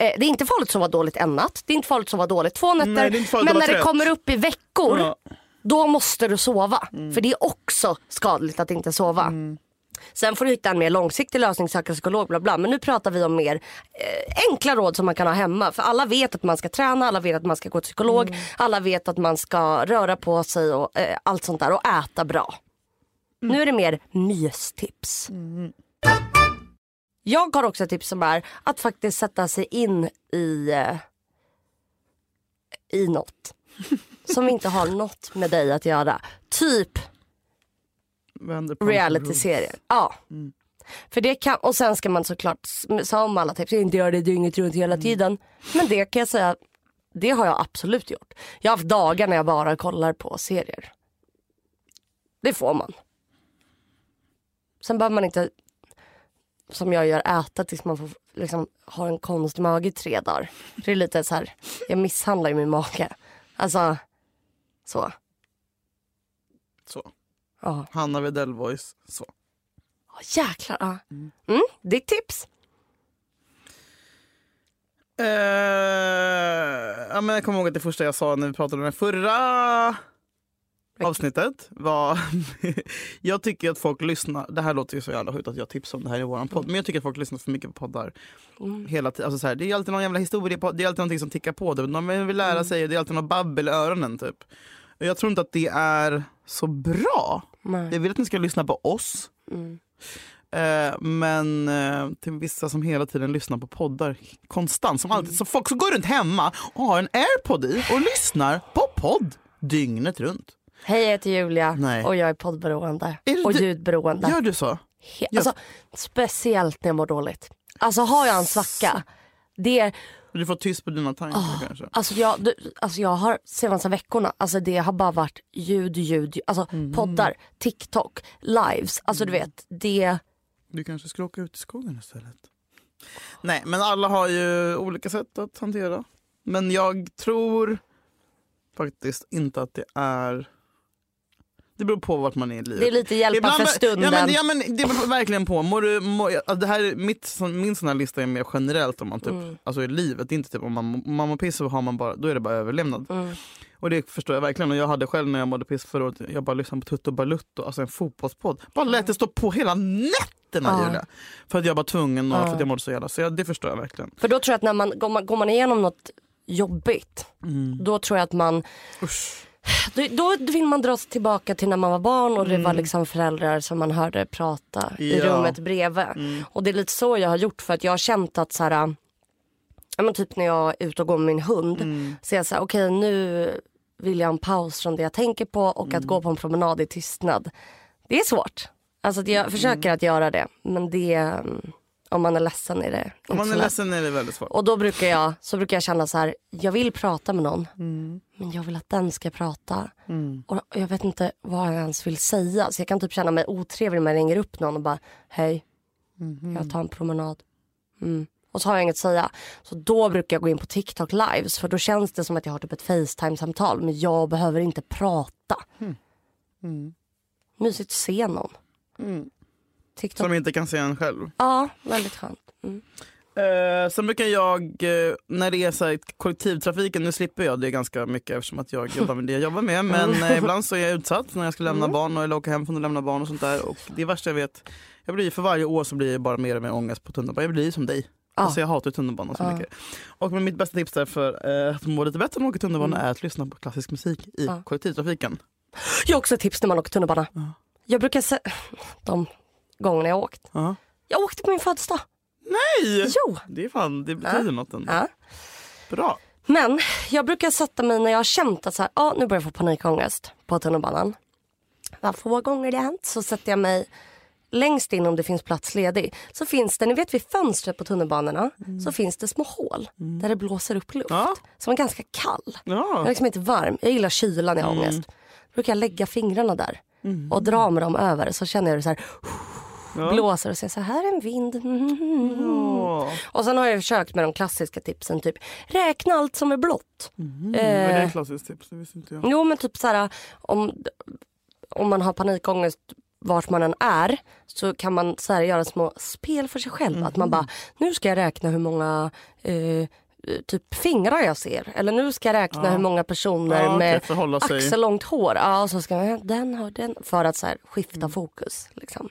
Eh, Det är inte farligt att sova dåligt en natt, det är inte farligt att sova dåligt två nätter. Nej, det är men när det kommer upp i veckor, Ja. Då måste du sova. För det är också skadligt att inte sova. Mm. Sen får du hitta en mer långsiktig lösning, söka psykolog bla bla. Men nu pratar vi om mer eh, enkla råd som man kan ha hemma. För alla vet att man ska träna, alla vet att man ska gå till psykolog, Mm. alla vet att man ska röra på sig och eh, allt sånt där och äta bra. Mm. Nu är det mer mystips. Jag har också ett tips som är att faktiskt sätta sig in i, eh, i något. Som inte har något med dig att göra. Typ reality-serier. Ja. För det kan, och sen ska man såklart, som alla tips, inte göra det dygnet runt hela tiden. Men det kan jag säga, det har jag absolut gjort. Jag har haft dagar när jag bara kollar på serier. Det får man. Sen behöver man inte, som jag gör, äta tills man får, liksom, har en konstig mage i tre dagar. Det är lite så här, jag misshandlar ju min mage. Alltså, så. Så. Ja. Hanna Widell voice. Så. Oh, jäklar. Ja. Mm, ditt tips? Eh, ja, men jag kommer ihåg att det första jag sa när vi pratade om det förra avsnittet var... jag tycker att folk lyssnar... Det här låter ju så jävla sjukt att jag tipsar om det här i våran podd. Men jag tycker att folk lyssnar för mycket på poddar. Hela tiden. Alltså så här, det är alltid någon jävla historia. på- Det är alltid någonting som tickar på. De vill lära sig. Det är alltid något babbel i öronen. Typ. Och jag tror inte att det är så bra. Nej. Jag vill att ni ska lyssna på oss. Eh, men eh, till vissa som hela tiden lyssnar på poddar konstant. Som alltid, så folk som går runt hemma och har en airpod i och lyssnar på podd dygnet runt. Hej jag heter Julia Nej. och jag är poddberoende Är och det- ljudberoende. Gör du så? He- alltså, speciellt när jag mår dåligt. Alltså har jag en svacka. Det är, Du får tyst på dina tankar kanske? alltså, jag, du, alltså jag har senaste veckorna, alltså det har bara varit ljud, ljud, ljud. alltså Mm. poddar, TikTok, lives. Alltså du vet, det, Du kanske ska åka ut i skogen istället? Nej, men alla har ju olika sätt att hantera. Men jag tror faktiskt inte att det är... Det beror på vart man är i livet. det är lite hjälpa för stunden. Ja men, ja, men det beror verkligen på. Mår du, mår, det här, är mitt, min sån här lista är mer generellt om man typ, Mm. alltså i livet. Det är inte typ om man, om man mår piss så har man bara, då är det bara överlevnad. Mm. Och det förstår jag verkligen. Och jag hade själv när jag mådde piss förra året, jag bara lyssnade på Tutto Balutto, alltså en fotbollspodd. Bara lät det stå på hela nätterna Ja. Julia. För att jag var tvungen och Ja. för att jag mådde så jävla. Så jag, det förstår jag verkligen. För då tror jag att när man går, man, går man igenom något jobbigt, då tror jag att man Usch. Då, då vill man dra sig tillbaka till när man var barn och det var liksom föräldrar som man hörde prata i Ja. rummet bredvid. Och det är lite så jag har gjort för att jag har känt att så här, ja, men typ när jag är ute och går med min hund så är jag så här, okej nu vill jag en paus från det jag tänker på och att gå på en promenad i tystnad. Det är svårt. Alltså jag försöker att göra det men det, mm, Om man är ledsen är det Om man så är ledsen är det väldigt svårt. Och då brukar jag, så brukar jag känna så här, jag vill prata med någon. Mm. Men jag vill att den ska prata. Och jag vet inte vad jag ens vill säga. Så jag kan typ känna mig otrevlig när jag ringer upp någon och bara, hej, Mhm. jag tar en promenad. Mm. Och så har jag inget att säga. Så då brukar jag gå in på TikTok lives. För då känns det som att jag har typ ett Facetime-samtal. Men jag behöver inte prata. Mysigt att se någon. TikTok. Som inte kan se en själv. Ja, väldigt skönt. Mm. Eh, sen brukar jag, eh, när det är så här, kollektivtrafiken, nu slipper jag det ganska mycket eftersom att jag jobbar med det jag jobbar med. Men eh, ibland så är jag utsatt när jag ska lämna barn och eller åka hem från att lämna barn och sånt där. Och det är värsta jag vet. Jag blir, för varje år så blir jag bara mer och mer ångest på tunnelbanan. Jag blir som dig. Ja. Alltså jag hatar tunnelbanan så Ja. mycket. Och mitt bästa tips där för eh, att må lite bättre när man åker tunnelbana är att lyssna på klassisk musik i Ja. kollektivtrafiken. Jag har också ett tips när man åker tunnelbana. Jag brukar se... De gångerna jag har åkt. Ja. Jag åkte på min födelsedag. Nej! Jo! Det är fan, det betyder Ja. något ändå. Ja. Bra. Men jag brukar sätta mig när jag har känt att så här, ah, nu börjar jag få panikångest på tunnelbanan. Var få gånger det har hänt så sätter jag mig längst in om det finns plats ledig. Så finns det, ni vet vid fönstret på tunnelbanorna så finns det små hål där det blåser upp luft. Ja. Som är ganska kall. Jag Ja. är liksom inte varm. Jag gillar kylan när jag har ångest. brukar jag lägga fingrarna där och dra med dem över så känner jag det så här Ja. blåser och säger så här är en vind. Ja. Och sen har jag försökt med de klassiska tipsen typ räkna allt som är blått. Mm, det är Eh, ett klassiskt tips, det visste inte jag. Jo men typ så här om, om man har panikångest vart man än är så kan man så här göra små spel för sig själv. Att man bara, nu ska jag räkna hur många eh, typ fingrar jag ser. Eller nu ska jag räkna hur många personer Ja, med axellångt hår. Ja, så ska man, den har den. För att så här, skifta fokus. Liksom.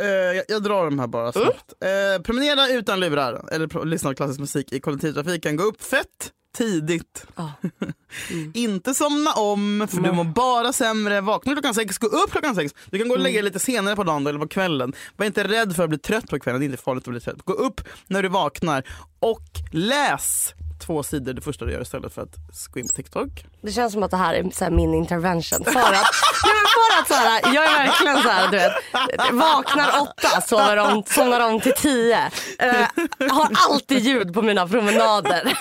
Eh, jag, jag drar de här bara snabbt. Eh, promenera utan lurar eller lyssna på klassisk musik i kollektivtrafiken. Gå upp fett tidigt. Ja. Inte somna om för du mår bara sämre. Vakna klockan sex, gå upp klockan sex. Du kan gå och lägga dig lite senare på dagen eller på kvällen. Var inte rädd för att bli trött på kvällen, det är inte farligt att bli trött. Gå upp när du vaknar och läs två sidor det första du gör istället för att gå in på TikTok. Det känns som att det här är så här min intervention. För att, nej, men för att så här, jag är verkligen så här, du vet, vaknar åtta, sover om, somnar om till tio. Eh, har alltid ljud på mina promenader.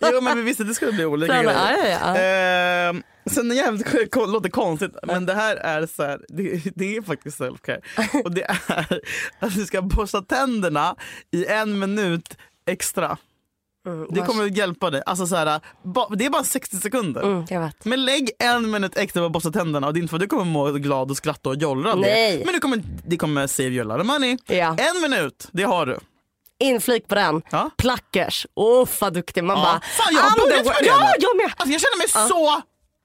Jo men vi visste att det skulle bli olika Sen, grejer. Ja, ja, ja. Eh, sen är jävligt låter konstigt men det här är så här, det, det är faktiskt self-care. Och det är att du ska borsta tänderna i en minut extra. Det kommer att hjälpa dig. Alltså så här, ba, det är bara 60 sekunder. Mm, jag vet. Men lägg en minut extra på att borsta tänderna och det är inte för att du kommer må glad och skratta och jollra. Men du kommer, det kommer save you a lot of money. Ja. En minut, det har du. Inflik på den. Ja. Plackers. Åh vad duktig. Man Ja. bara, Fan, jag har börjat med Ja, jag med. Alltså jag känner mig så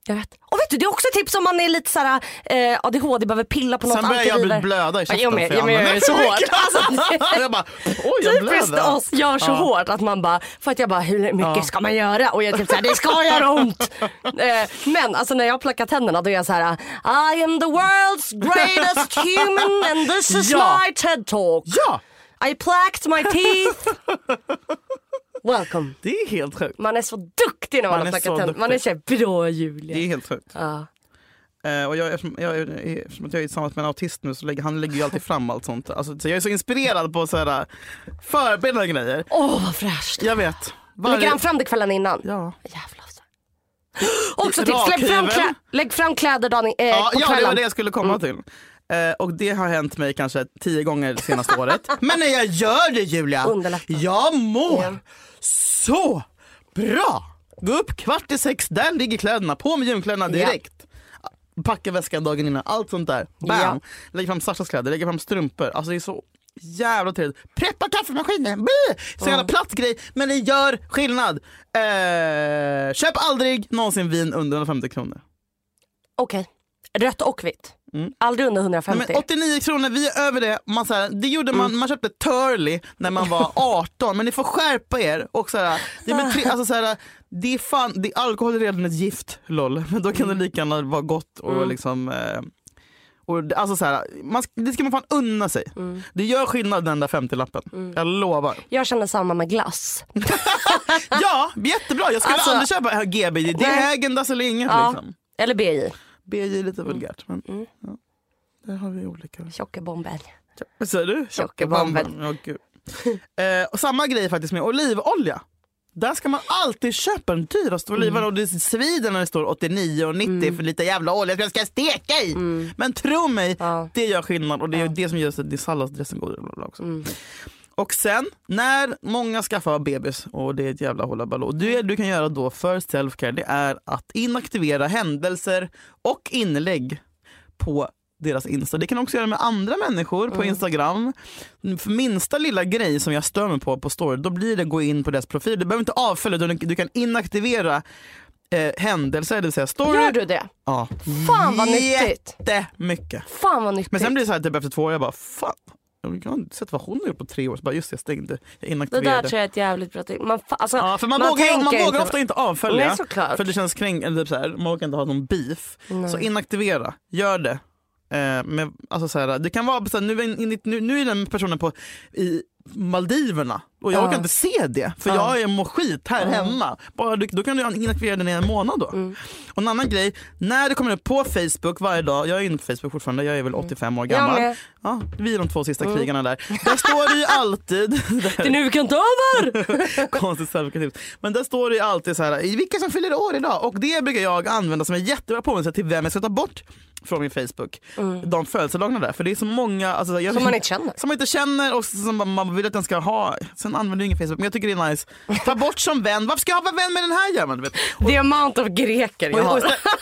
Jag vet. Och vet du, det är också ett tips om man är lite såhär, eh, ADHD, behöver pilla på något Sen börjar jag bli blöda i Ja, käften. jag med, för jag med, jag använder är så mycket. Alltså, jag bara, oj jag Typiskt blöder. oss gör så Ja. hårt att man bara, för att jag bara hur mycket Ja. ska man göra? Och jag typ såhär, det ska göra ont. eh, men alltså när jag plackar tänderna då är jag såhär, I am the world's greatest human and this is Ja. my TED talk. Ja, I placked my teeth. Welcome. det är helt sjukt. Man är så duktig när man, Man har plackat så tänderna. Man är såhär, bra Julia. Det är helt sjukt. Ja. Eh, och jag, eftersom, jag, är- eftersom att jag är tillsammans med en autist nu så lägger han lägger ju alltid fram allt sånt. Alltså, så jag är så inspirerad på så här, förberedande grejer. Åh vad fräscht. Jag vet. Lägger han fram det kvällen innan? Ja. Jävlar. alltså. Också tips, lägg fram, klä, Rakhyveln. lägg fram kläder dagen, eh, Ja, på ja, det kvällen. var det jag skulle komma till. Eh, och det har hänt mig kanske tio gånger det senaste året. Men när jag gör det Julia, Underlättar. jag mår Ja. så bra. Gå upp kvart i sex, där ligger kläderna, på med gymkläderna direkt. Packa väskan dagen innan, allt sånt där. Bam! Ja. Lägger fram Sashas kläder, lägger fram strumpor. Alltså det är så jävla trevligt. Preppa kaffemaskinen, Bli! Så jävla platt grej, men det gör skillnad. Eh, köp aldrig någonsin vin under 150 kronor. Okej. Rött och vitt. Aldrig under 150. Nej, men 89 kronor, vi är över det. Man, så här, det gjorde man, man köpte Turley när man var 18 men ni får skärpa er. Och så här, det, är tre, alltså, så här, det är fan, det, alkohol är redan ett gift, lol. Men då kan det lika gärna vara gott och liksom eh, och, alltså så här, man, det ska man fan unna sig. Det gör skillnad den där 50-lappen. Jag lovar. Jag känner samma med glass. Ja, jättebra. Jag skulle Alltså- aldrig köpa GB. Det är. Häagen-Dazs eller inget. Ja. Liksom. Eller BJ. BJ är lite vulgärt. Men, ja, där har vi olika. Tjocka bomber. Vad säger du? Tjockebomben. Ja, gud. eh, och samma grej faktiskt med olivolja. Där ska man alltid köpa den dyraste oliven och det svider när det står 89 och 90 för lite jävla olja som jag ska steka i. Men tro mig, Ja. det gör skillnad och det är det som gör att din salladsdressing god. också. Och sen när många skaffar bebis och det är ett jävla hållabaloo. Det du kan göra då för self-care det är att inaktivera händelser och inlägg på deras Insta. Det kan också göra med andra människor på Instagram. För minsta lilla grej som jag stör mig på på story, då blir det gå in på deras profil. Du behöver inte avfölja, du, du kan inaktivera eh, händelser, det vill säga story. Gör du det? Ja. Fan vad nyttigt. Jättemycket. Fan vad nyttigt. Men sen blir det så här typ efter två år, jag bara fan. Jag har inte sett vad hon har gjort på tre år. Så bara, just det, jag stängde. Jag det inaktiverade. där tror jag är ett jävligt bra tips. Man, alltså, Ja, för man, vågar, man vågar ofta inte avfölja. Nej, för det känns kränk, eller typ så här, man vågar inte ha någon beef. Så inaktivera, gör det. Eh, med, alltså så här, det kan vara så här, nu, nu, nu är den personen på i Maldiverna och jag Ja. orkar inte se det för jag är mår skit här hemma. Bara, du- då kan du inaktivera den i en månad då. Mm. Och en annan grej, när det kommer upp på Facebook varje dag, jag är inne på Facebook fortfarande, jag är väl 85 år Mm. Jag gammal. med. Ja, vi är de två sista krigarna där. Där står det ju alltid Det är nu vi kan ta över! Konstigt. Men där står det ju alltid så här, vilka som fyller år idag. Och det brukar jag använda som en jättebra påminnelse till vem jag ska ta bort från min Facebook. De födelsedagarna där. För det är så många. Alltså, jag, Som man inte känner. Som man inte känner och som man- man vill att den ska ha. Sen använder jag ingen Facebook men jag tycker det är nice. Ta bort som vän. Varför ska jag vara vän med den här jäveln? amount of greker jag har.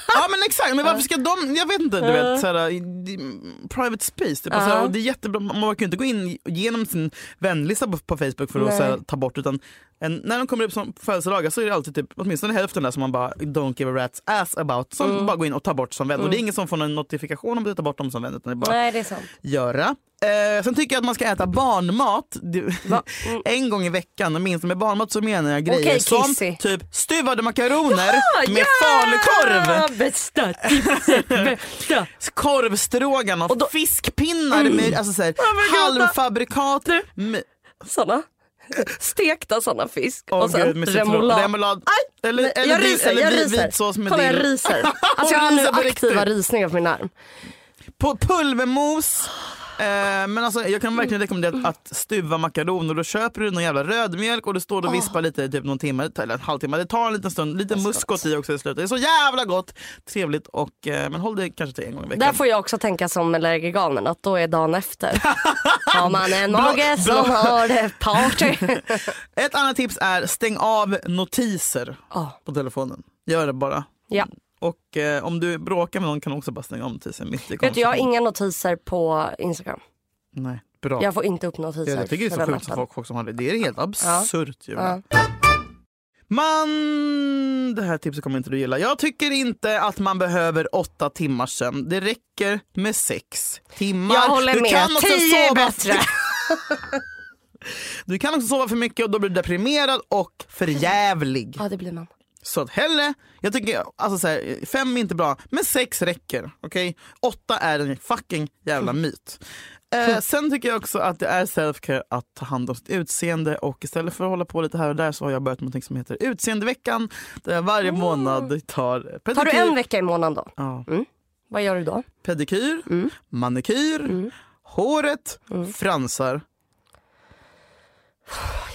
Ja men exakt, men varför ska de, jag vet inte, du vet såhär, private space. Typ. Alltså, det är jättebra, man kan ju inte gå in genom sin vänlista på, på Facebook för att såhär, ta bort utan en, när de kommer upp som födelsedagar så är det alltid typ, åtminstone hälften där som man bara don't give a rat's ass about. Som Mm. bara går in och tar bort som vän. Och det är ingen som får någon notifikation om att ta bort dem som vän utan det är bara Nej det är sant. göra. Eh, sen tycker jag att man ska äta barnmat Du, en gång i veckan. Och minst med barnmat så menar jag grejer Okej, som typ stuvade makaroner med falukorv. Bästa tipset, bästa. korvstroganoff, Och då- fiskpinnar med alltså, så här, gud, halvfabrikat. Såna. Stekta såna fisk. Åh, och sen gud, remoulad. remoulad. Eller, Nej, eller, jag ryser, eller jag ryser. vitsås med Kolla jag ryser. Alltså jag har nu aktiva riktigt. rysningar på min arm. På pulvermos. Eh, men alltså, jag kan verkligen rekommendera att stuva makaroner. Då köper du någon jävla rödmjölk och du står och vispar lite typ någon timme eller en halvtimme. Det tar en liten stund. Lite muskot i också i slutet. Det är så jävla gott, trevligt och eh, men håll det kanske till en gång i veckan. Där får jag också tänka som allergiganen att då är dagen efter. Har man en mage som har det party. Ett annat tips är stäng av notiser Ja. på telefonen. Gör det bara. Ja. Och eh, om du bråkar med någon kan du också bara stänga av notisen mitt i Vet du, jag har inga notiser på Instagram. Nej, bra. Jag får inte upp notiser. jag, tycker det är så sjukt appen. folk, folk som har det. Det är helt absurt ju. Ja. Man, det här tipset kommer inte du gilla. Jag tycker inte att man behöver åtta timmars sömn. Det räcker med sex timmar. Jag håller du med. Kan också Tio är sova, bättre. Du kan också sova för mycket och då blir du deprimerad och förjävlig. Ja det blir man. Så att hellre, jag tycker alltså så här, fem är inte bra, men sex räcker. Okej? Åtta är en fucking jävla myt. Eh, sen tycker jag också att det är self-care att ta hand om sitt utseende och istället för att hålla på lite här och där så har jag börjat med något som heter utseendeveckan där jag varje månad tar pedikyr, Tar du en vecka i månaden då? ja, Vad gör du då? pedikyr Mm. manikyr, håret, fransar.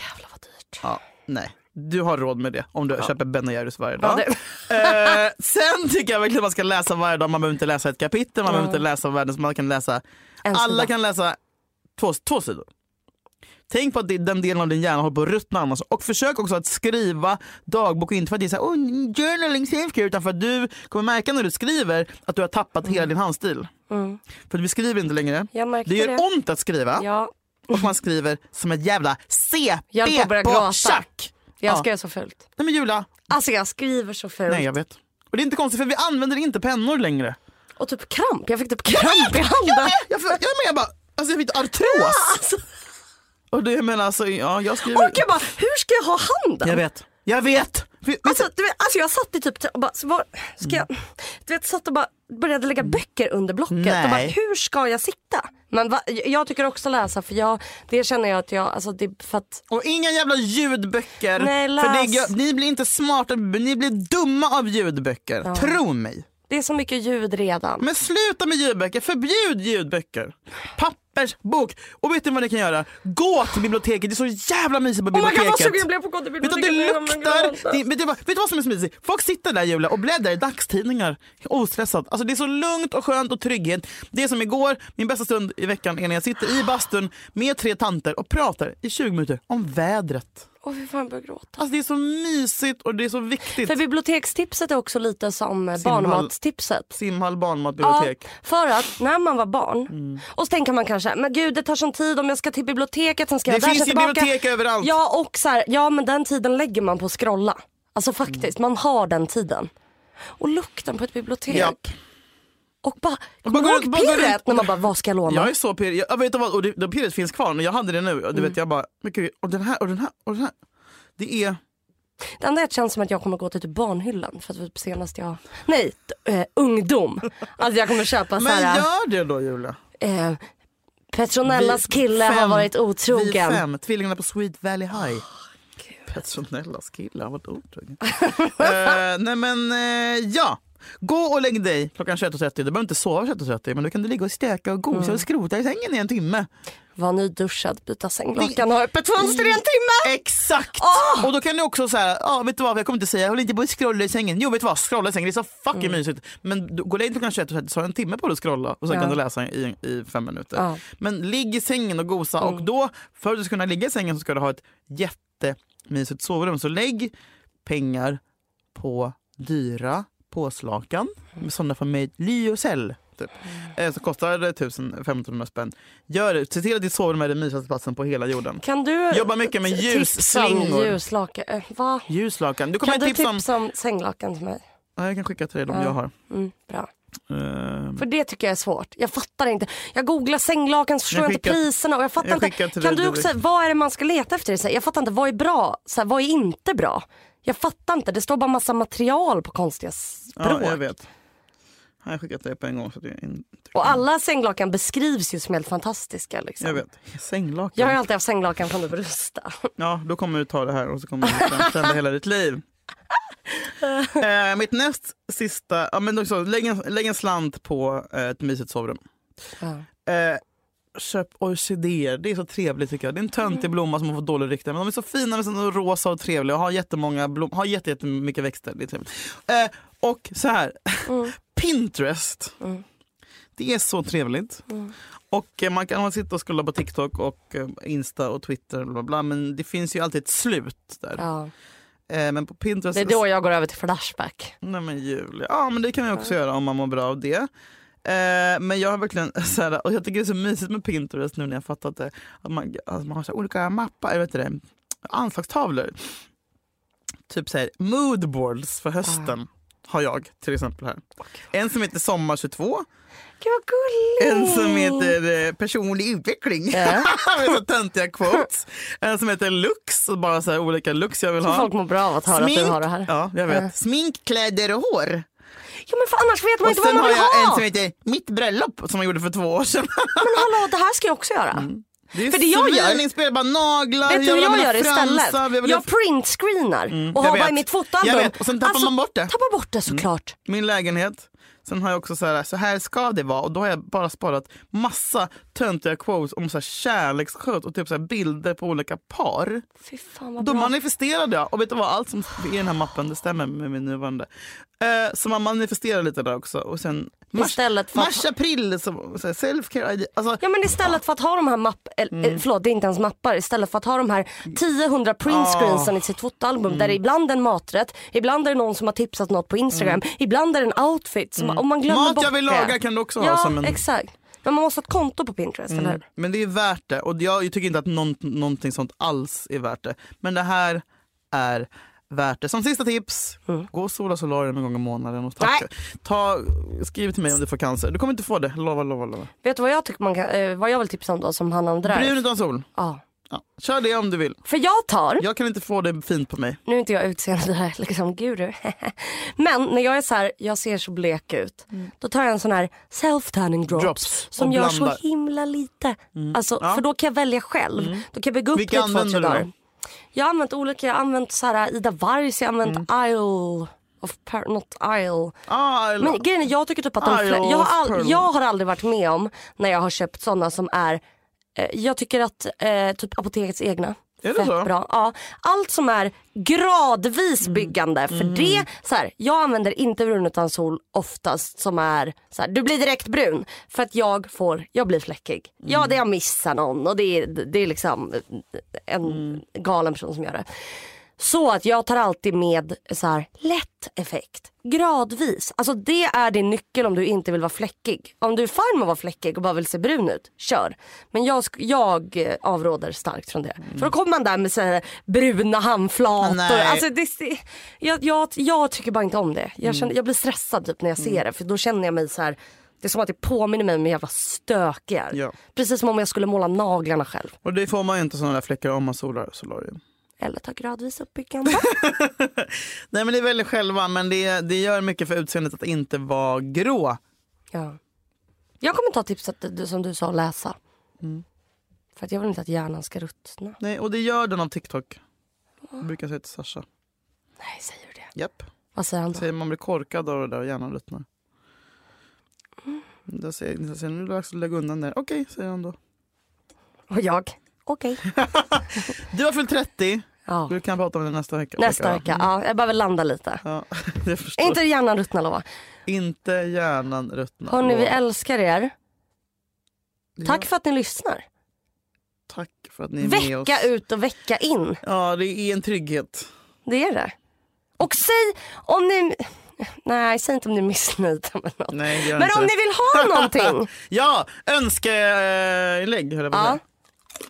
Jävlar vad dyrt. Ja, nej. Du har råd med det om du köper Ben Jerrys varje Ja, dag. det, Eh, sen tycker jag verkligen att man ska läsa varje dag. Man behöver inte läsa ett kapitel, man behöver inte läsa världens, man kan läsa, alla kan läsa två, två sidor. Tänk på att den delen av din hjärna håller på att ruttna annars. Och försök också att skriva dagbok, inte för att det är såhär, oh, journaling self-care, utan för att du kommer märka när du skriver att du har tappat hela din handstil. Mm. För vi skriver inte längre. Det gör det. ont att skriva Ja, och man skriver som ett jävla på CP börja på gråta. Schack. jag Ja. skrev så fult. Nej men Julia, Alltså jag skriver så fult. nej jag vet. Och det är inte konstigt för vi använder inte pennor längre. Och typ kramp. Jag fick typ kramp i handen. Jag, jag, jag, men jag bara, alltså jag fick artros. Alltså, Och det, menar alltså, ja jag skriver. och jag bara, hur ska jag ha handen? Jag vet. Jag vet. Alltså, du vet, alltså jag satt i typ och bara, var, ska jag, du vet, satt och bara började lägga böcker under blocket. Nej. Och bara, hur ska jag sitta? Men va, jag tycker också läsa för jag, det känner jag att jag, alltså det, för att, Och inga jävla ljudböcker. Nej, för det, läs. ni blir inte smarta, ni blir dumma av ljudböcker. Tro mig. det är så mycket ljud redan. Men sluta med ljudböcker, förbjud ljudböcker. Pappa Peppers bok. Och vet ni vad ni kan göra? Gå till biblioteket, det är så jävla mysigt på Oh my god biblioteket. vad jag blev på att gå till Vet du biblioteket. det kommer luktar? gråta. Det, vet, du vad, vet du vad som är så mysigt? Folk sitter där Julia och bläddrar i dagstidningar ostressat. Alltså det är så lugnt och skönt och trygghet. Det är som igår, min bästa stund i veckan är när jag sitter i bastun med tre tanter och pratar i 20 minuter om vädret. Åh fy fan jag börjar gråta. Alltså det är så mysigt och det är så viktigt. För bibliotekstipset är också lite som eh, Simhall. barnmatstipset. Simhall barnmat, bibliotek. Ja, för att när man var barn Mm. och så tänker man kanske, men gud det tar sån tid om jag ska till biblioteket, sen ska Det jag där, finns ju bibliotek överallt. Ja och så här, ja men den tiden lägger man på att scrolla. Alltså faktiskt, man har den tiden. Och lukten på ett bibliotek. Japp. Och bara, kommer du ihåg pirret när man bara, vad ska jag låna? Jag är så pirrig. Jag, jag vet vad, och det, det pirret finns kvar, men jag hade det nu. Och Mm. du vet, jag bara, men gud, och den här och den här och den här. Det är... Det enda det känns som att jag kommer gå till typ barnhyllan för att typ senast jag, nej, eh, ungdom. Alltså jag kommer köpa så Men här, gör det då Julia. eh, Petronellas Vi- kille har fem- varit Vi otrogen. fem, tvillingarna på Sweet Valley High. Petronellas kille har varit otrogen. uh, nej men eh, ja. Gå och lägg dig klockan 21.30. Du behöver inte sova 21.30 men då kan du ligga och stöka och gosa Mm. och skrota i sängen i en timme. Var nyduschad, byta sänglakan, ha öppet fönster i en timme. Exakt! Åh! Och då kan du också säga, ja vet du vad jag kommer inte säga, jag håller inte på att scrolla i sängen. Jo vet du vad, scrolla i sängen, det är så fucking Mm. mysigt. Men du, gå och lägg dig klockan 21.30 så har du en timme på dig att scrolla och sen Ja. kan du läsa i, i fem minuter. Ja. Mm. Men ligg i sängen och gosa och då, för att du ska kunna ligga i sängen så ska du ha ett jättemysigt sovrum. Så lägg pengar på dyra påslakan, med sådana från Made Lyocell. Typ. Eh, Så kostar det 1500 spänn. Gör det, se till att ditt sovrum är den mysigaste platsen på hela jorden. Kan du Jobba mycket med tipsa ljusslingor. ljuslakan? Eh, va? Ljuslakan. Du kommer Kan du tips om... tipsa om sänglakan till mig? Ja, jag kan skicka till dig de Ja. jag har. Mm, bra. Ehm, För det tycker jag är svårt. Jag fattar inte. Jag googlar sänglakan så förstår Jag jag, inte skickar- priserna och jag fattar jag inte. skickar Kan du också, direkt. vad är det man ska leta efter? Jag fattar inte, vad är bra? Så här, vad är inte bra? Jag fattar inte, det står bara massa material på konstiga språk. ja, jag vet. Har jag skickat dig på en gång. Så att jag, inte... och alla sänglakan beskrivs ju som helt fantastiska. Liksom. jag vet. Sänglakan. Jag har alltid haft sänglakan från det brösta. Ja, då kommer du ta det här och så kommer du förändra hela ditt liv. Eh, mitt näst sista, ja, men också, lägg, en, lägg en slant på eh, ett mysigt sovrum. Ja. Eh, köp orkidéer, det är så trevligt tycker jag. Det är en töntig Mm. blomma som har fått dåligt rykte men de är så fina, är så rosa och trevliga och har jättemånga blom, har jätte, jättemycket växter. Det är trevligt. Eh, och så här, Mm. Pinterest. Det är så trevligt. Och eh, man kan sitta och scrolla på TikTok och eh, Insta och Twitter bla, bla, men det finns ju alltid ett slut där. Ja. Eh, men på Pinterest... Det är då jag går över till Flashback. Nej men Julia, ja men det kan man också göra om man mår bra av det. Eh, men jag har verkligen så här, och jag tycker det är så mysigt med Pinterest nu när jag fattat det. Att man, att man har så olika mappar, vet det, anslagstavlor. Typ så här, moodboards för hösten har jag till exempel här. En som heter Sommar 22, Gud vad gulligt. en som heter eh, Personlig utveckling. Ja. med så töntiga quotes. En som heter Lux, och bara så olika looks jag vill Så ha. folk mår bra av att höra att du har det här. Ja, jag vet. Smink, kläder och hår. Ja men för annars vet man Och inte vad sen man har vill jag en ha. som heter Mitt bröllop som jag gjorde för två år sedan. Men hallå det här ska jag också göra. Det är För det jag gör- svininspirerad, bara naglar, Vet du ha jag gör istället? jag Jag ha- printscreenar och jag har bara i mitt fotoalbum. Jag vet, och sen tappar man bort det. Tappar bort det såklart. Min lägenhet. Sen har jag också så här, så här ska det vara och då har jag bara sparat massa töntiga quotes om så här kärleksskött och typ så bilder på olika par. Fy fan vad Då bra. manifesterade jag och vet du vad, allt som är i den här mappen det stämmer med min nuvarande. Eh, så man manifesterar lite där också och sen mars, Istället för att- mars april, så, så här, self-care. Alltså, Ja men istället för att ha de här mapp, eller, Mm. eh, förlåt det är inte ens mappar, istället för att ha de här 10-100 printscreensen i sitt fotoalbum där det ibland är en maträtt, ibland är det någon som har tipsat något på Instagram, ibland är det en outfit. Som, om man glömmer Mat bort jag vill det. laga kan du också ha Ja som en- exakt. Men man måste ha ett konto på Pinterest eller hur? Men det är värt det och jag tycker inte att någon, någonting sånt alls är värt det. Men det här är värt det. Som sista tips, gå och sola solarium en gång i månaden. Och tacka. Ta, skriv till mig om du får cancer. Du kommer inte få det, lova, lova, lova. Vet du vad jag, tycker man kan, eh, vad jag vill tipsa om då som handlar om drive? Brun utan sol. Ja. Ja. Kör det om du vill. För jag tar, Jag kan inte få det fint på mig. nu är inte jag utseende liksom guru. Men när jag är så här, jag ser så blek ut. Då tar jag en sån här self-tanning drops, Drops. som gör så himla lite. Alltså, Ja. För då kan jag välja själv. Då kan jag bygga upp Vilka det i två, tre dagar. Jag har använt olika, jag har använt så här, Ida Vargs, jag har använt Isle of per, not Isle. Ah, Men grejen är, jag tycker typ att de flä- jag, har all, jag har aldrig varit med om när jag har köpt sådana som är eh, jag tycker att eh, typ apotekets egna. Är det så? Bra. Ja, allt som är gradvis Mm. byggande. För det, så här, jag använder inte brun utan sol oftast som är så här, du blir direkt brun. För att jag får, jag blir fläckig. Ja Mm. det jag missar någon och det är, det är liksom en Mm. galen person som gör det. Så att jag tar alltid med så här, lätt effekt, gradvis. Alltså det är din nyckel om du inte vill vara fläckig. Om du är fine med att vara fläckig och bara vill se brun ut, kör. Men jag, jag eh, avråder starkt från det. För då kommer man där med så här bruna handflator. Nej. Alltså det, jag, jag, jag tycker bara inte om det. Jag, känner, jag blir stressad typ när jag ser det för då känner jag mig så här. Det är som att det påminner mig om hur jävla stökig jag är. Ja. Precis som om jag skulle måla naglarna själv. Och det får man ju inte sådana där fläckar om man solar solarium. Eller ta gradvis uppbyggande. Nej men det är väldigt själva men det, det gör mycket för utseendet att inte vara grå. Ja. Jag kommer ta tipset som du sa, läsa. Mm. För att jag vill inte att hjärnan ska ruttna. Nej och det gör den av TikTok. Jag brukar säga till Sasha. Nej, säger du det? Japp. Vad säger han då? Säger man blir korkad av det där och hjärnan ruttnar. Då säger säger, nu är det dags att lägga undan det. Okej, säger han då. Och jag? Okej. Du har fyllt 30. Ja. Du kan prata om det nästa vecka. Nästa vecka. Ja, jag behöver landa lite. Ja. Inte hjärnan ruttna lova. Inte hjärnan ruttnar. Hörni, vi älskar er. Tack Ja, för att ni lyssnar. tack för att ni är med oss. Vecka ut och vecka in. Ja, det är en trygghet. Det är det. Och säg om ni... Nej, säg inte om ni är missnöjda med något. Nej, Men om det. ni vill ha någonting. Ja, önskeinlägg höll jag på att säga.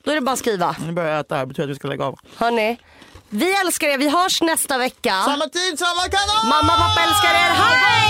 Då är det bara att skriva. Nu börjar jag äta här, betyder att vi ska lägga av. Hörni, vi älskar er. Vi hörs nästa vecka. Samma tid, samma kanal! Mamma, pappa älskar er. Hej!